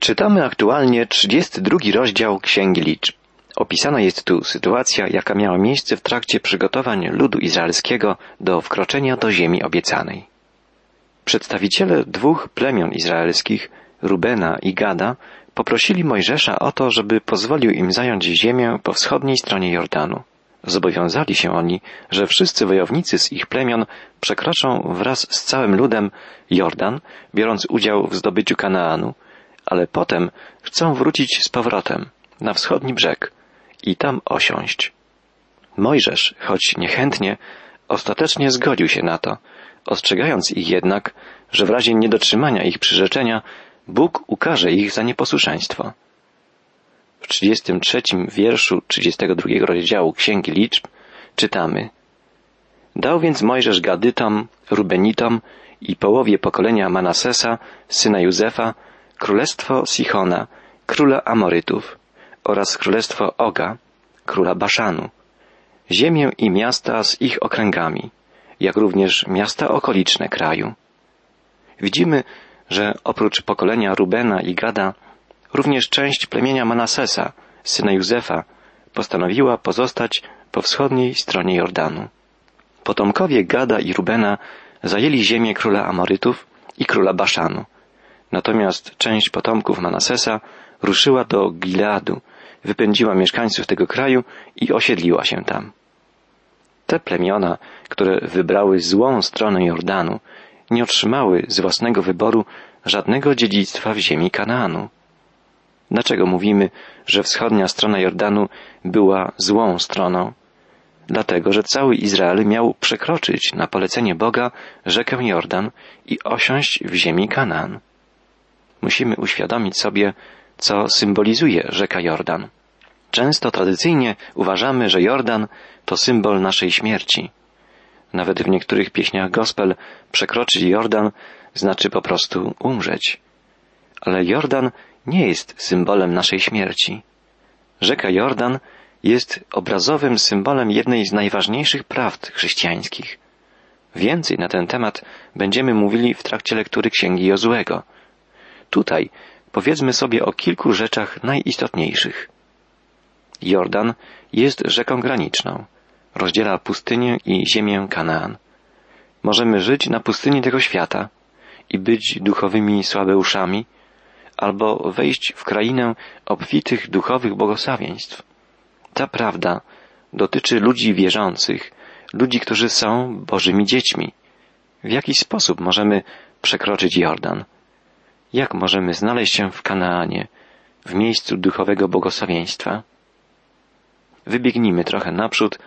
Czytamy aktualnie 32 rozdział Księgi Liczb. Opisana jest tu sytuacja, jaka miała miejsce w trakcie przygotowań ludu izraelskiego do wkroczenia do ziemi obiecanej. Przedstawiciele dwóch plemion izraelskich, Rubena i Gada, poprosili Mojżesza o to, żeby pozwolił im zająć ziemię po wschodniej stronie Jordanu. Zobowiązali się oni, że wszyscy wojownicy z ich plemion przekroczą wraz z całym ludem Jordan, biorąc udział w zdobyciu Kanaanu, ale potem chcą wrócić z powrotem na wschodni brzeg i tam osiąść. Mojżesz, choć niechętnie, ostatecznie zgodził się na to, ostrzegając ich jednak, że w razie niedotrzymania ich przyrzeczenia Bóg ukaże ich za nieposłuszeństwo. W 33 wierszu 32 rozdziału Księgi Liczb czytamy Dał więc Mojżesz Gadytom, Rubenitom i połowie pokolenia Manasesa, syna Józefa, królestwo Sichona, króla Amorytów oraz królestwo Oga, króla Baszanu, ziemię i miasta z ich okręgami, jak również miasta okoliczne kraju. Widzimy, że oprócz pokolenia Rubena i Gada, również część plemienia Manasesa, syna Józefa, postanowiła pozostać po wschodniej stronie Jordanu. Potomkowie Gada i Rubena zajęli ziemię króla Amorytów i króla Baszanu. Natomiast część potomków Manasesa ruszyła do Gileadu, wypędziła mieszkańców tego kraju i osiedliła się tam. Te plemiona, które wybrały złą stronę Jordanu, nie otrzymały z własnego wyboru żadnego dziedzictwa w ziemi Kanaanu. Dlaczego mówimy, że wschodnia strona Jordanu była złą stroną? Dlatego, że cały Izrael miał przekroczyć na polecenie Boga rzekę Jordan i osiąść w ziemi Kanaan. Musimy uświadomić sobie, co symbolizuje rzeka Jordan. Często tradycyjnie uważamy, że Jordan to symbol naszej śmierci. Nawet w niektórych pieśniach gospel przekroczyć Jordan znaczy po prostu umrzeć. Ale Jordan nie jest symbolem naszej śmierci. Rzeka Jordan jest obrazowym symbolem jednej z najważniejszych prawd chrześcijańskich. Więcej na ten temat będziemy mówili w trakcie lektury Księgi Jozłego. Tutaj powiedzmy sobie o kilku rzeczach najistotniejszych. Jordan jest rzeką graniczną. Rozdziela pustynię i ziemię Kanaan. Możemy żyć na pustyni tego świata i być duchowymi słabeuszami, albo wejść w krainę obfitych duchowych błogosławieństw. Ta prawda dotyczy ludzi wierzących, ludzi, którzy są Bożymi dziećmi. W jaki sposób możemy przekroczyć Jordan? Jak możemy znaleźć się w Kanaanie, w miejscu duchowego błogosławieństwa? Wybiegnijmy trochę naprzód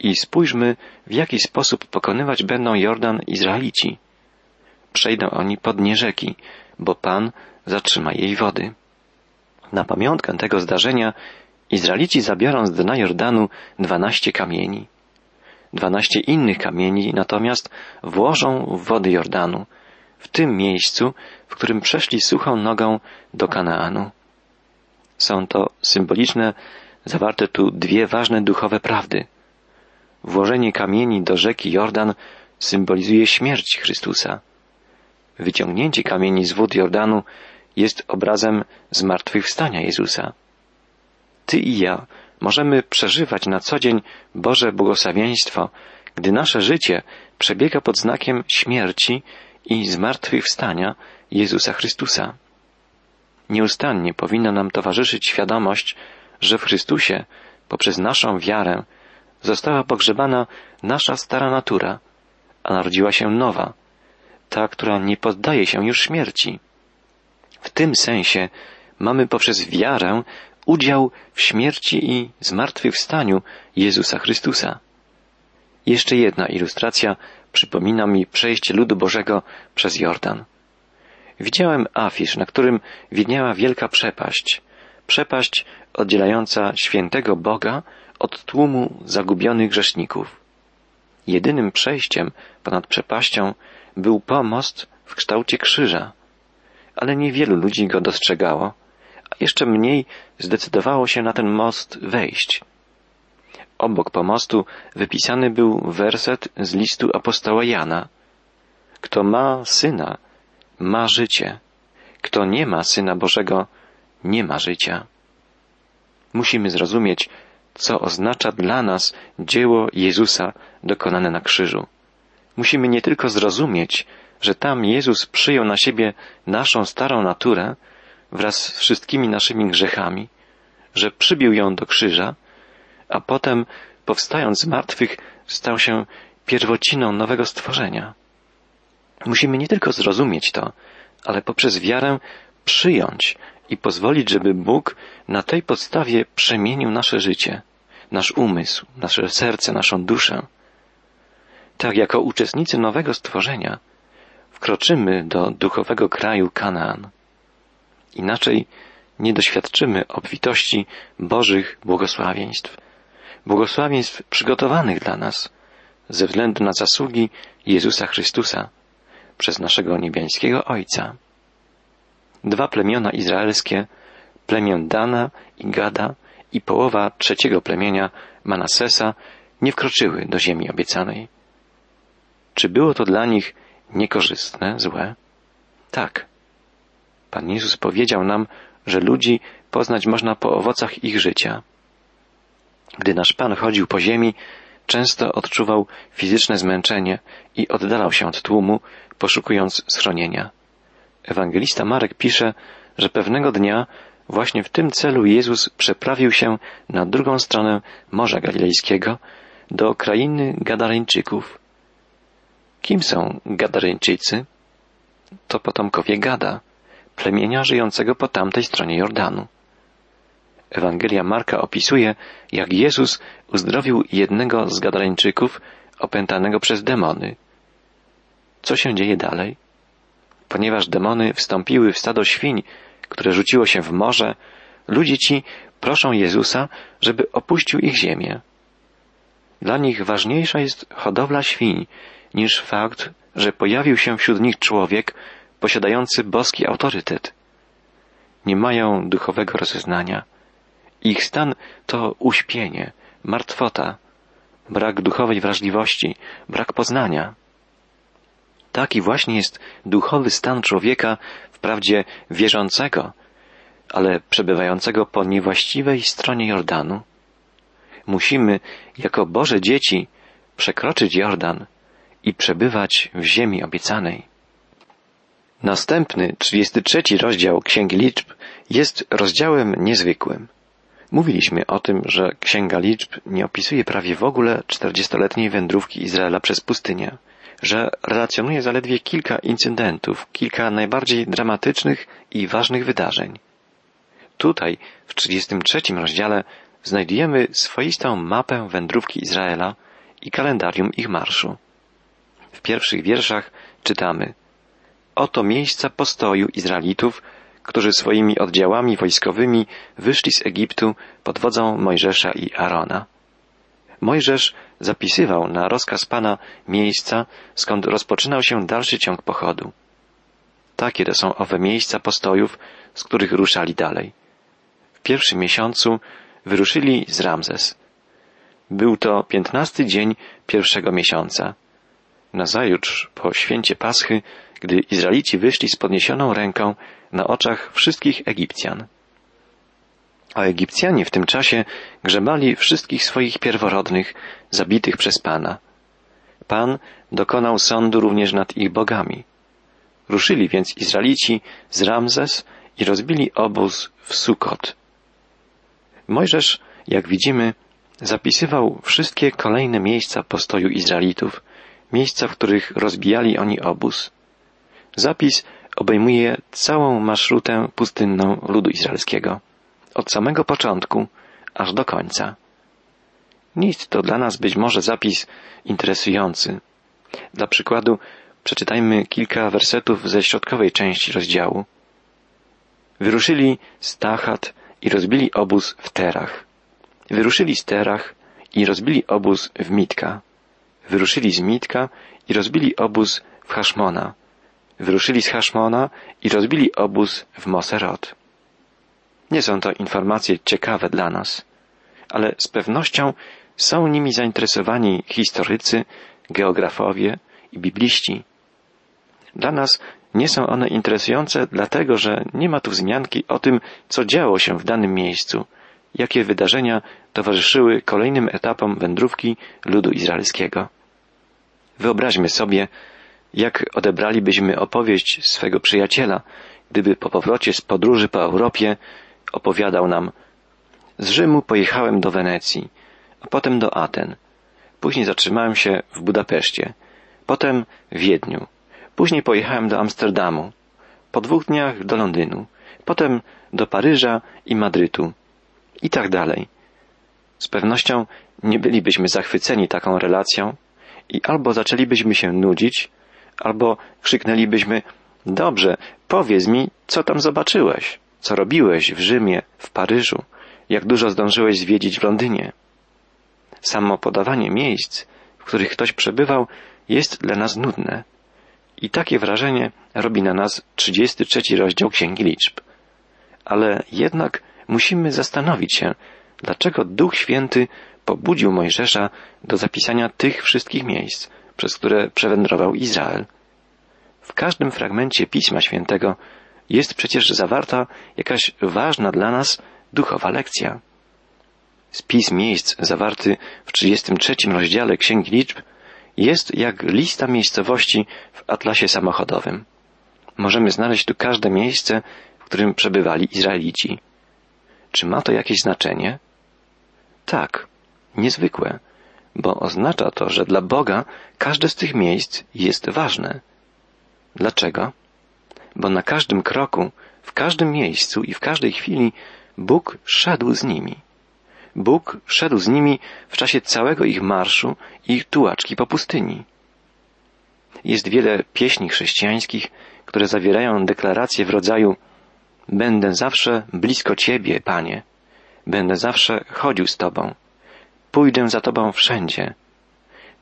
i spójrzmy, w jaki sposób pokonywać będą Jordan Izraelici. Przejdą oni po dnie rzeki, bo Pan zatrzyma jej wody. Na pamiątkę tego zdarzenia Izraelici zabiorą z dna Jordanu dwanaście kamieni. Dwanaście innych kamieni natomiast włożą w wody Jordanu, w tym miejscu, w którym przeszli suchą nogą do Kanaanu. Są to symboliczne, zawarte tu dwie ważne duchowe prawdy. Włożenie kamieni do rzeki Jordan symbolizuje śmierć Chrystusa. Wyciągnięcie kamieni z wód Jordanu jest obrazem zmartwychwstania Jezusa. Ty i ja możemy przeżywać na co dzień Boże błogosławieństwo, gdy nasze życie przebiega pod znakiem śmierci i zmartwychwstania Jezusa Chrystusa. Nieustannie powinna nam towarzyszyć świadomość, że w Chrystusie, poprzez naszą wiarę, została pogrzebana nasza stara natura, a narodziła się nowa, ta, która nie poddaje się już śmierci. W tym sensie mamy poprzez wiarę udział w śmierci i zmartwychwstaniu Jezusa Chrystusa. Jeszcze jedna ilustracja przypomina mi przejście ludu Bożego przez Jordan. Widziałem afisz, na którym widniała wielka przepaść. Przepaść oddzielająca świętego Boga od tłumu zagubionych grzeszników. Jedynym przejściem ponad przepaścią był pomost w kształcie krzyża, ale niewielu ludzi go dostrzegało, a jeszcze mniej zdecydowało się na ten most wejść. Obok pomostu wypisany był werset z listu apostoła Jana. Kto ma syna, ma życie. Kto nie ma syna Bożego, nie ma życia. Musimy zrozumieć, co oznacza dla nas dzieło Jezusa dokonane na krzyżu. Musimy nie tylko zrozumieć, że tam Jezus przyjął na siebie naszą starą naturę wraz z wszystkimi naszymi grzechami, że przybił ją do krzyża, a potem, powstając z martwych, stał się pierwociną nowego stworzenia. Musimy nie tylko zrozumieć to, ale poprzez wiarę przyjąć i pozwolić, żeby Bóg na tej podstawie przemienił nasze życie, nasz umysł, nasze serce, naszą duszę. Tak jako uczestnicy nowego stworzenia wkroczymy do duchowego kraju Kanaan. Inaczej nie doświadczymy obfitości Bożych błogosławieństw, błogosławieństw przygotowanych dla nas ze względu na zasługi Jezusa Chrystusa przez naszego niebiańskiego Ojca. Dwa plemiona izraelskie, plemię Dana i Gada i połowa trzeciego plemienia Manasesa nie wkroczyły do ziemi obiecanej. Czy było to dla nich niekorzystne, złe? Tak. Pan Jezus powiedział nam, że ludzi poznać można po owocach ich życia. Gdy nasz Pan chodził po ziemi, często odczuwał fizyczne zmęczenie i oddalał się od tłumu, poszukując schronienia. Ewangelista Marek pisze, że pewnego dnia właśnie w tym celu Jezus przeprawił się na drugą stronę Morza Galilejskiego do krainy Gadareńczyków. Kim są Gadareńczycy? To potomkowie Gada, plemienia żyjącego po tamtej stronie Jordanu. Ewangelia Marka opisuje, jak Jezus uzdrowił jednego z Gadareńczyków opętanego przez demony. Co się dzieje dalej? Ponieważ demony wstąpiły w stado świń, które rzuciło się w morze, ludzie ci proszą Jezusa, żeby opuścił ich ziemię. Dla nich ważniejsza jest hodowla świń niż fakt, że pojawił się wśród nich człowiek posiadający boski autorytet. Nie mają duchowego rozeznania. Ich stan to uśpienie, martwota, brak duchowej wrażliwości, brak poznania. Taki właśnie jest duchowy stan człowieka, wprawdzie wierzącego, ale przebywającego po niewłaściwej stronie Jordanu. Musimy, jako Boże dzieci, przekroczyć Jordan i przebywać w ziemi obiecanej. Następny, 33 rozdział Księgi Liczb jest rozdziałem niezwykłym. Mówiliśmy o tym, że Księga Liczb nie opisuje prawie w ogóle czterdziestoletniej wędrówki Izraela przez pustynię, że relacjonuje zaledwie kilka incydentów, kilka najbardziej dramatycznych i ważnych wydarzeń. Tutaj, w 33 rozdziale, znajdujemy swoistą mapę wędrówki Izraela i kalendarium ich marszu. W pierwszych wierszach czytamy Oto miejsca postoju Izraelitów, którzy swoimi oddziałami wojskowymi wyszli z Egiptu pod wodzą Mojżesza i Arona. Mojżesz zapisywał na rozkaz Pana miejsca, skąd rozpoczynał się dalszy ciąg pochodu. Takie to są owe miejsca postojów, z których ruszali dalej. W pierwszym miesiącu wyruszyli z Ramzes. Był to piętnasty dzień pierwszego miesiąca. Nazajutrz, po święcie Paschy, gdy Izraelici wyszli z podniesioną ręką na oczach wszystkich Egipcjan. A Egipcjanie w tym czasie grzebali wszystkich swoich pierworodnych, zabitych przez Pana. Pan dokonał sądu również nad ich bogami. Ruszyli więc Izraelici z Ramzes i rozbili obóz w Sukot. Mojżesz, jak widzimy, zapisywał wszystkie kolejne miejsca postoju Izraelitów, miejsca, w których rozbijali oni obóz. Zapis obejmuje całą marszrutę pustynną ludu izraelskiego, od samego początku aż do końca. Nie to dla nas być może zapis interesujący. Dla przykładu przeczytajmy kilka wersetów ze środkowej części rozdziału. Wyruszyli z Tachat i rozbili obóz w Terach. Wyruszyli z Terach i rozbili obóz w Mitka. Wyruszyli z Mitka i rozbili obóz w Haszmona wyruszyli z Haszmona i rozbili obóz w Moserot. Nie są to informacje ciekawe dla nas, ale z pewnością są nimi zainteresowani historycy, geografowie i bibliści. Dla nas Nie są one interesujące dlatego, że nie ma tu wzmianki o tym, co działo się w danym miejscu, jakie wydarzenia towarzyszyły kolejnym etapom wędrówki ludu izraelskiego. Wyobraźmy sobie, jak odebralibyśmy opowieść swego przyjaciela, gdyby po powrocie z podróży po Europie opowiadał nam z Rzymu pojechałem do Wenecji, a potem do Aten. Później zatrzymałem się w Budapeszcie, potem w Wiedniu. Później pojechałem do Amsterdamu. Po dwóch dniach do Londynu. Potem do Paryża i Madrytu. I tak dalej. Z pewnością nie bylibyśmy zachwyceni taką relacją i albo zaczęlibyśmy się nudzić, albo krzyknęlibyśmy Dobrze, powiedz mi, co tam zobaczyłeś, co robiłeś w Rzymie, w Paryżu, jak dużo zdążyłeś zwiedzić w Londynie. Samo podawanie miejsc, w których ktoś przebywał, jest dla nas nudne. I takie wrażenie robi na nas 33 rozdział Księgi Liczb. Ale jednak musimy zastanowić się, dlaczego Duch Święty pobudził Mojżesza do zapisania tych wszystkich miejsc, przez które przewędrował Izrael. W każdym fragmencie Pisma Świętego jest przecież zawarta jakaś ważna dla nas duchowa lekcja. Spis miejsc zawarty w 33 rozdziale Księgi Liczb jest jak lista miejscowości w atlasie samochodowym. Możemy znaleźć tu każde miejsce, w którym przebywali Izraelici. Czy ma to jakieś znaczenie? Tak, niezwykłe, bo oznacza to, że dla Boga każde z tych miejsc jest ważne. Dlaczego? Bo na każdym kroku, w każdym miejscu i w każdej chwili Bóg szedł z nimi. Bóg szedł z nimi w czasie całego ich marszu i ich tułaczki po pustyni. Jest wiele pieśni chrześcijańskich, które zawierają deklaracje w rodzaju Będę zawsze blisko Ciebie, Panie. Będę zawsze chodził z Tobą. Pójdę za Tobą wszędzie.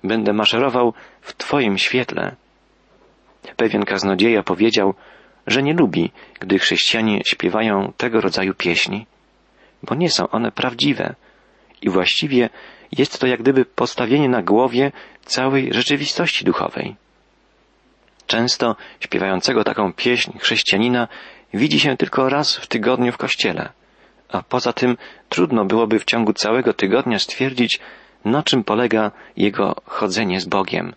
Będę maszerował w Twoim świetle. Pewien kaznodzieja powiedział, że nie lubi, gdy chrześcijanie śpiewają tego rodzaju pieśni, bo nie są one prawdziwe i właściwie jest to jak gdyby postawienie na głowie całej rzeczywistości duchowej. Często śpiewającego taką pieśń chrześcijanina widzi się tylko raz w tygodniu w kościele, a poza tym trudno byłoby w ciągu całego tygodnia stwierdzić, na czym polega jego chodzenie z Bogiem.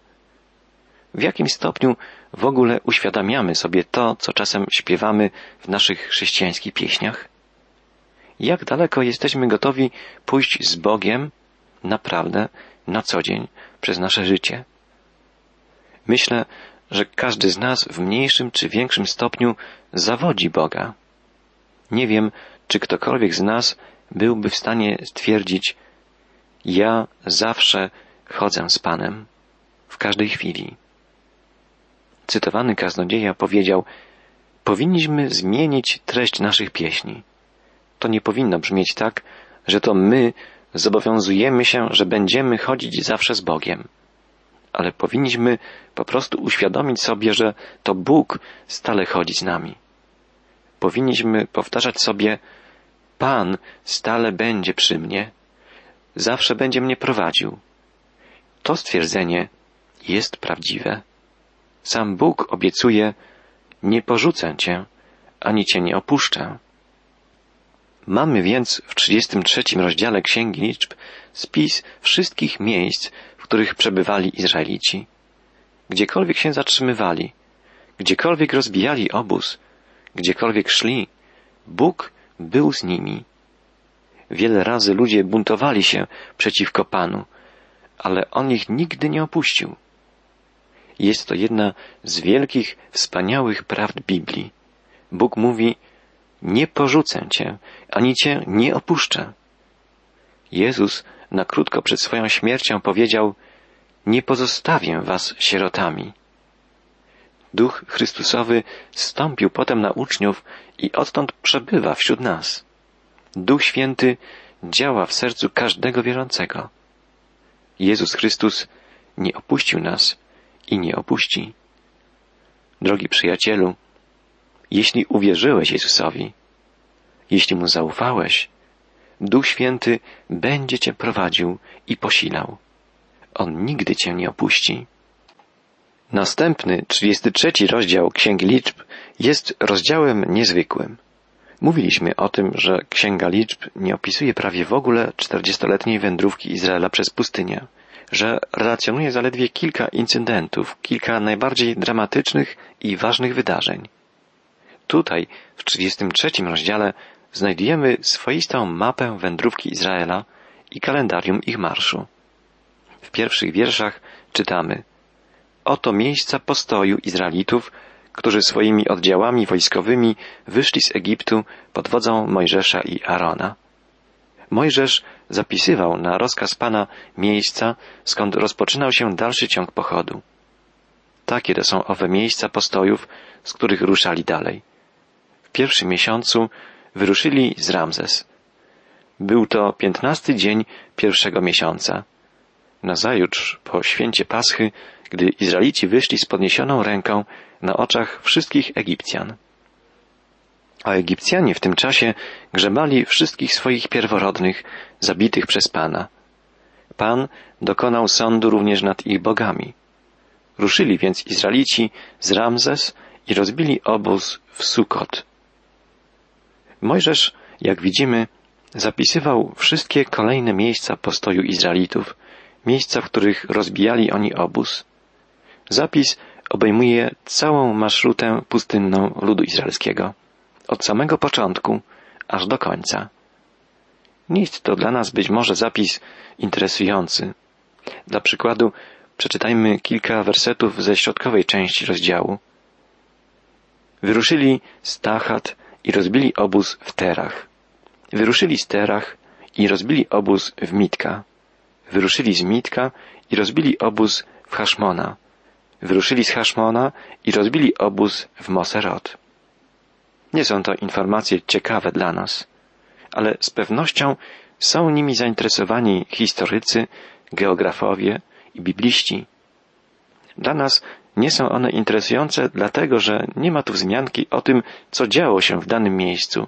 W jakim stopniu w ogóle uświadamiamy sobie to, co czasem śpiewamy w naszych chrześcijańskich pieśniach? Jak daleko jesteśmy gotowi pójść z Bogiem naprawdę na co dzień przez nasze życie? Myślę, że każdy z nas w mniejszym czy większym stopniu zawodzi Boga. Nie wiem, czy ktokolwiek z nas byłby w stanie stwierdzić, ja zawsze chodzę z Panem w każdej chwili cytowany kaznodzieja powiedział, powinniśmy zmienić treść naszych pieśni. To nie powinno brzmieć tak, że to my zobowiązujemy się, że będziemy chodzić zawsze z Bogiem. Ale powinniśmy po prostu uświadomić sobie, że to Bóg stale chodzi z nami. Powinniśmy powtarzać sobie, Pan stale będzie przy mnie, zawsze będzie mnie prowadził. To stwierdzenie jest prawdziwe. Sam Bóg obiecuje, nie porzucę cię, ani cię nie opuszczę. Mamy więc w 33 rozdziale Księgi Liczb spis wszystkich miejsc, w których przebywali Izraelici. Gdziekolwiek się zatrzymywali, gdziekolwiek rozbijali obóz, gdziekolwiek szli, Bóg był z nimi. Wiele razy ludzie buntowali się przeciwko Panu, ale On ich nigdy nie opuścił. Jest to jedna z wielkich, wspaniałych prawd Biblii. Bóg mówi, nie porzucę Cię, ani Cię nie opuszczę. Jezus na krótko przed swoją śmiercią powiedział, nie pozostawię Was sierotami. Duch Chrystusowy stąpił potem na uczniów i odtąd przebywa wśród nas. Duch Święty działa w sercu każdego wierzącego. Jezus Chrystus nie opuścił nas, i nie opuści. Drogi przyjacielu, jeśli uwierzyłeś Jezusowi, jeśli Mu zaufałeś, Duch Święty będzie Cię prowadził i posilał. On nigdy Cię nie opuści. Następny, 33 rozdział Księgi Liczb jest rozdziałem niezwykłym. Mówiliśmy o tym, że Księga Liczb nie opisuje prawie w ogóle czterdziestoletniej wędrówki Izraela przez pustynię, że relacjonuje zaledwie kilka incydentów, kilka najbardziej dramatycznych i ważnych wydarzeń. Tutaj, w 33 rozdziale, znajdujemy swoistą mapę wędrówki Izraela i kalendarium ich marszu. W pierwszych wierszach czytamy Oto miejsca postoju Izraelitów, którzy swoimi oddziałami wojskowymi wyszli z Egiptu pod wodzą Mojżesza i Arona. Mojżesz zapisywał na rozkaz Pana miejsca, skąd rozpoczynał się dalszy ciąg pochodu. Takie to są owe miejsca postojów, z których ruszali dalej. W pierwszym miesiącu wyruszyli z Ramzes. Był to piętnasty dzień pierwszego miesiąca. Nazajutrz, po święcie Paschy, gdy Izraelici wyszli z podniesioną ręką na oczach wszystkich Egipcjan. A Egipcjanie w tym czasie grzebali wszystkich swoich pierworodnych, zabitych przez Pana. Pan dokonał sądu również nad ich bogami. Ruszyli więc Izraelici z Ramzes i rozbili obóz w Sukot. Mojżesz, jak widzimy, zapisywał wszystkie kolejne miejsca postoju Izraelitów, miejsca, w których rozbijali oni obóz. Zapis obejmuje całą marszrutę pustynną ludu izraelskiego, od samego początku aż do końca. Nie jest to dla nas być może zapis interesujący. Dla przykładu przeczytajmy kilka wersetów ze środkowej części rozdziału. Wyruszyli z Tachat i rozbili obóz w Terach. Wyruszyli z Terach i rozbili obóz w Mitka. Wyruszyli z Mitka i rozbili obóz w Haszmona. Wyruszyli z Haszmona i rozbili obóz w Moserot. Nie są to informacje ciekawe dla nas, ale z pewnością są nimi zainteresowani historycy, geografowie i bibliści. Dla nas nie są one interesujące dlatego, że nie ma tu wzmianki o tym, co działo się w danym miejscu,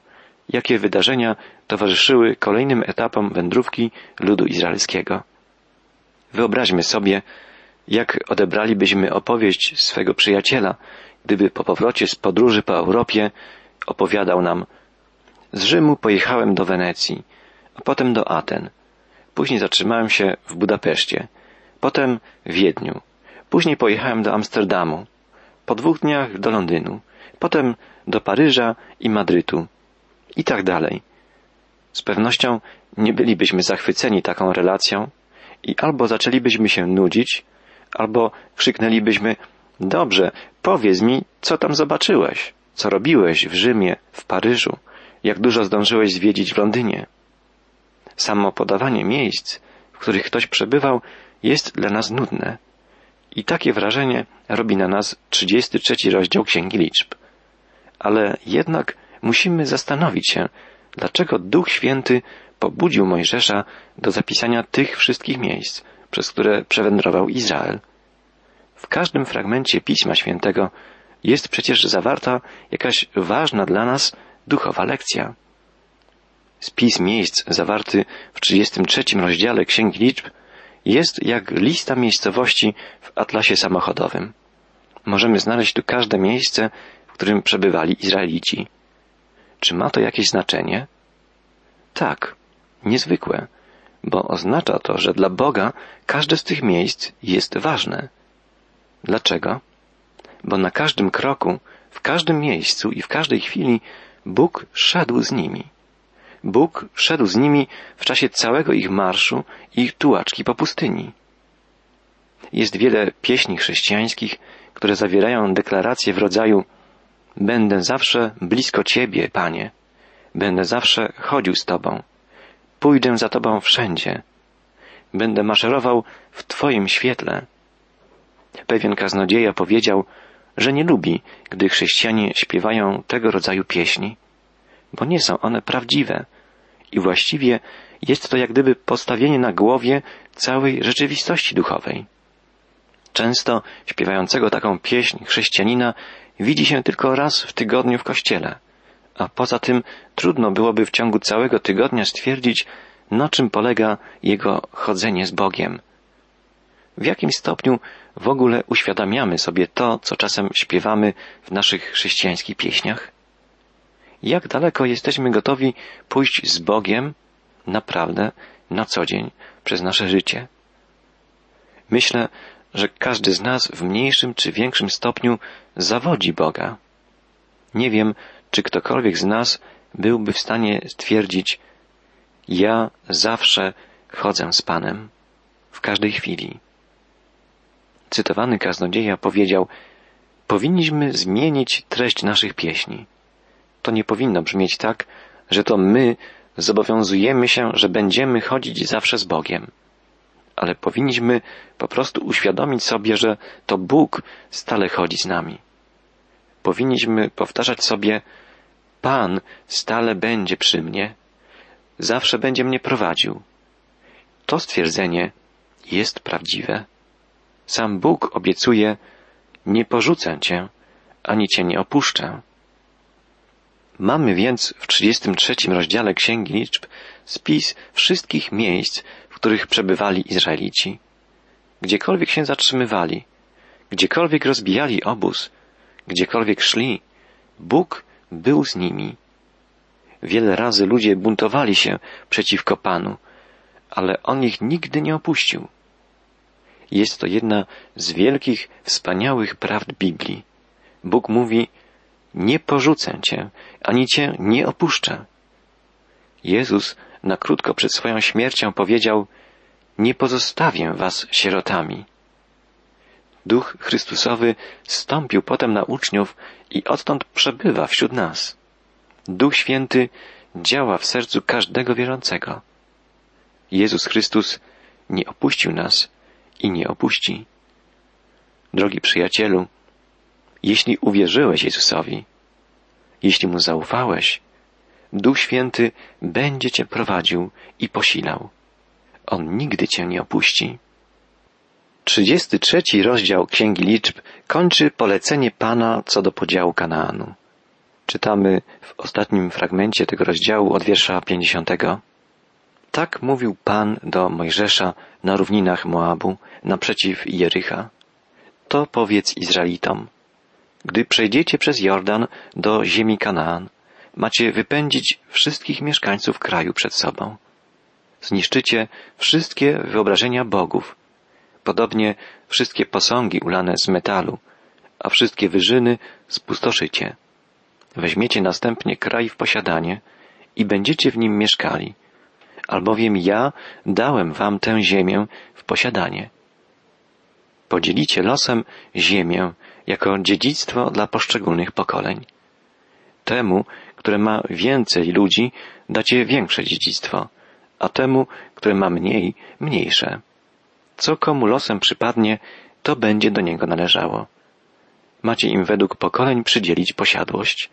jakie wydarzenia towarzyszyły kolejnym etapom wędrówki ludu izraelskiego. Wyobraźmy sobie, jak odebralibyśmy opowieść swego przyjaciela, gdyby po powrocie z podróży po Europie opowiadał nam z Rzymu pojechałem do Wenecji, a potem do Aten. Później zatrzymałem się w Budapeszcie, potem w Wiedniu. Później pojechałem do Amsterdamu, po dwóch dniach do Londynu, potem do Paryża i Madrytu i tak dalej. Z pewnością nie bylibyśmy zachwyceni taką relacją i albo zaczęlibyśmy się nudzić, albo krzyknęlibyśmy Dobrze, powiedz mi, co tam zobaczyłeś, co robiłeś w Rzymie, w Paryżu, jak dużo zdążyłeś zwiedzić w Londynie. Samo podawanie miejsc, w których ktoś przebywał, jest dla nas nudne. I takie wrażenie robi na nas 33 rozdział Księgi Liczb. Ale jednak musimy zastanowić się, dlaczego Duch Święty pobudził Mojżesza do zapisania tych wszystkich miejsc, przez które przewędrował Izrael. W każdym fragmencie Pisma Świętego jest przecież zawarta jakaś ważna dla nas duchowa lekcja. Spis miejsc zawarty w 33 rozdziale Księgi Liczb jest jak lista miejscowości w atlasie samochodowym. Możemy znaleźć tu każde miejsce, w którym przebywali Izraelici. Czy ma to jakieś znaczenie? Tak, niezwykłe, bo oznacza to, że dla Boga każde z tych miejsc jest ważne. Dlaczego? Bo na każdym kroku, w każdym miejscu i w każdej chwili Bóg szedł z nimi. Bóg szedł z nimi w czasie całego ich marszu i ich tułaczki po pustyni. Jest wiele pieśni chrześcijańskich, które zawierają deklaracje w rodzaju Będę zawsze blisko Ciebie, Panie. Będę zawsze chodził z Tobą. Pójdę za Tobą wszędzie. Będę maszerował w Twoim świetle. Pewien kaznodzieja powiedział, że nie lubi, gdy chrześcijanie śpiewają tego rodzaju pieśni, bo nie są one prawdziwe i właściwie jest to jak gdyby postawienie na głowie całej rzeczywistości duchowej. Często śpiewającego taką pieśń chrześcijanina widzi się tylko raz w tygodniu w kościele, a poza tym trudno byłoby w ciągu całego tygodnia stwierdzić, na czym polega jego chodzenie z Bogiem. W jakim stopniu w ogóle uświadamiamy sobie to, co czasem śpiewamy w naszych chrześcijańskich pieśniach? Jak daleko jesteśmy gotowi pójść z Bogiem naprawdę na co dzień przez nasze życie? Myślę, że każdy z nas w mniejszym czy większym stopniu zawodzi Boga. Nie wiem, czy ktokolwiek z nas byłby w stanie stwierdzić, ja zawsze chodzę z Panem w każdej chwili. Cytowany kaznodzieja powiedział, powinniśmy zmienić treść naszych pieśni. To nie powinno brzmieć tak, że to my zobowiązujemy się, że będziemy chodzić zawsze z Bogiem. Ale powinniśmy po prostu uświadomić sobie, że to Bóg stale chodzi z nami. Powinniśmy powtarzać sobie, Pan stale będzie przy mnie, zawsze będzie mnie prowadził. To stwierdzenie jest prawdziwe. Sam Bóg obiecuje, nie porzucę cię, ani cię nie opuszczę. Mamy więc w 33 rozdziale Księgi Liczb spis wszystkich miejsc, w których przebywali Izraelici. Gdziekolwiek się zatrzymywali, gdziekolwiek rozbijali obóz, gdziekolwiek szli, Bóg był z nimi. Wiele razy ludzie buntowali się przeciwko Panu, ale On ich nigdy nie opuścił. Jest to jedna z wielkich, wspaniałych prawd Biblii. Bóg mówi, nie porzucę Cię, ani Cię nie opuszczę. Jezus na krótko przed swoją śmiercią powiedział, nie pozostawię Was sierotami. Duch Chrystusowy stąpił potem na uczniów i odtąd przebywa wśród nas. Duch Święty działa w sercu każdego wierzącego. Jezus Chrystus nie opuścił nas i nie opuści. Drogi przyjacielu, jeśli uwierzyłeś Jezusowi, jeśli Mu zaufałeś, Duch Święty będzie Cię prowadził i posilał. On nigdy Cię nie opuści. 33 rozdział Księgi Liczb kończy polecenie Pana co do podziału Kanaanu. Czytamy w ostatnim fragmencie tego rozdziału od wiersza 50. Tak mówił Pan do Mojżesza na równinach Moabu, naprzeciw Jericha. To powiedz Izraelitom. Gdy przejdziecie przez Jordan do ziemi Kanaan, macie wypędzić wszystkich mieszkańców kraju przed sobą. Zniszczycie wszystkie wyobrażenia bogów, podobnie wszystkie posągi ulane z metalu, a wszystkie wyżyny spustoszycie. Weźmiecie następnie kraj w posiadanie i będziecie w nim mieszkali, albowiem ja dałem wam tę ziemię w posiadanie. Podzielicie losem ziemię jako dziedzictwo dla poszczególnych pokoleń. Temu, które ma więcej ludzi, dacie większe dziedzictwo, a temu, które ma mniej, mniejsze. Co komu losem przypadnie, to będzie do niego należało. Macie im według pokoleń przydzielić posiadłość.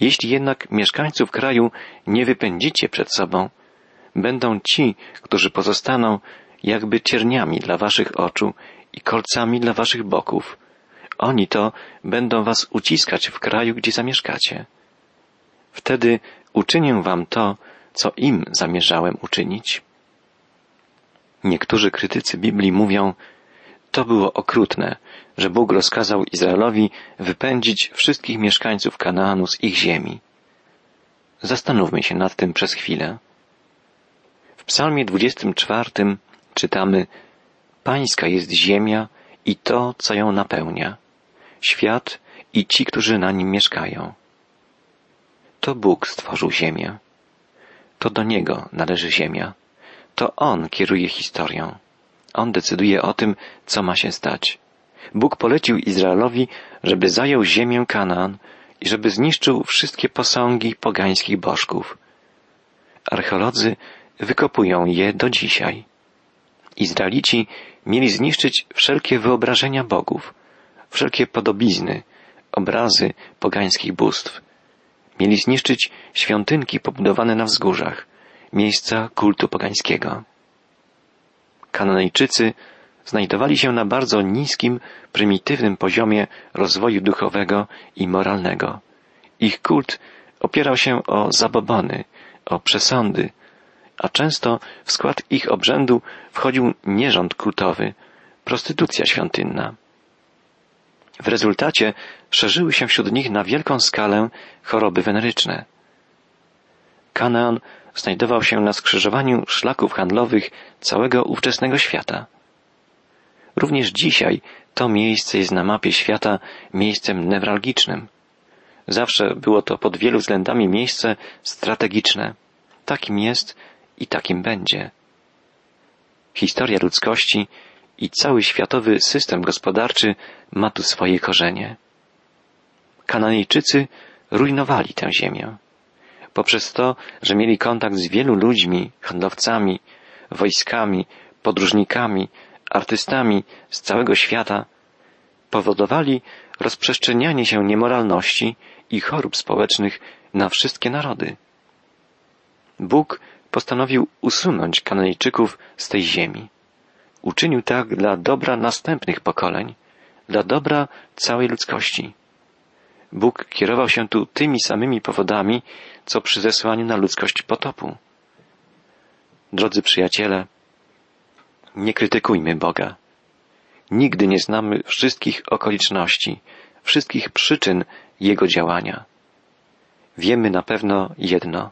Jeśli jednak mieszkańców kraju nie wypędzicie przed sobą, będą ci, którzy pozostaną jakby cierniami dla waszych oczu i kolcami dla waszych boków. Oni to będą was uciskać w kraju, gdzie zamieszkacie. Wtedy uczynię wam to, co im zamierzałem uczynić. Niektórzy krytycy Biblii mówią, to było okrutne, że Bóg rozkazał Izraelowi wypędzić wszystkich mieszkańców Kanaanu z ich ziemi. Zastanówmy się nad tym przez chwilę. W psalmie 24 czytamy Pańska jest ziemia i to, co ją napełnia, świat i ci, którzy na nim mieszkają. To Bóg stworzył ziemię. To do Niego należy ziemia. To On kieruje historią. On decyduje o tym, co ma się stać. Bóg polecił Izraelowi, żeby zajął ziemię Kanaan i żeby zniszczył wszystkie posągi pogańskich bożków. Archeolodzy wykopują je do dzisiaj. Izraelici mieli zniszczyć wszelkie wyobrażenia bogów, wszelkie podobizny, obrazy pogańskich bóstw. Mieli zniszczyć świątynki pobudowane na wzgórzach, miejsca kultu pogańskiego. Kananejczycy znajdowali się na bardzo niskim, prymitywnym poziomie rozwoju duchowego i moralnego. Ich kult opierał się o zabobony, o przesądy, a często w skład ich obrzędu wchodził nierząd kultowy, prostytucja świątynna. W rezultacie szerzyły się wśród nich na wielką skalę choroby weneryczne. Kanaan znajdował się na skrzyżowaniu szlaków handlowych całego ówczesnego świata. Również dzisiaj to miejsce jest na mapie świata miejscem newralgicznym. Zawsze było to pod wielu względami miejsce strategiczne. Takim jest i takim będzie. Historia ludzkości i cały światowy system gospodarczy ma tu swoje korzenie. Kananejczycy rujnowali tę ziemię. Poprzez to, że mieli kontakt z wielu ludźmi, handlowcami, wojskami, podróżnikami, artystami z całego świata, powodowali rozprzestrzenianie się niemoralności i chorób społecznych na wszystkie narody. Bóg postanowił usunąć Kananejczyków z tej ziemi. Uczynił tak dla dobra następnych pokoleń, dla dobra całej ludzkości. Bóg kierował się tu tymi samymi powodami, co przy zesłaniu na ludzkość potopu. Drodzy przyjaciele, nie krytykujmy Boga. Nigdy nie znamy wszystkich okoliczności, wszystkich przyczyn Jego działania. Wiemy na pewno jedno.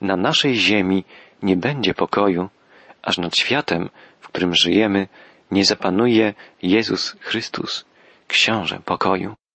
Na naszej ziemi nie będzie pokoju, aż nad światem, w którym żyjemy, nie zapanuje Jezus Chrystus, Książę pokoju.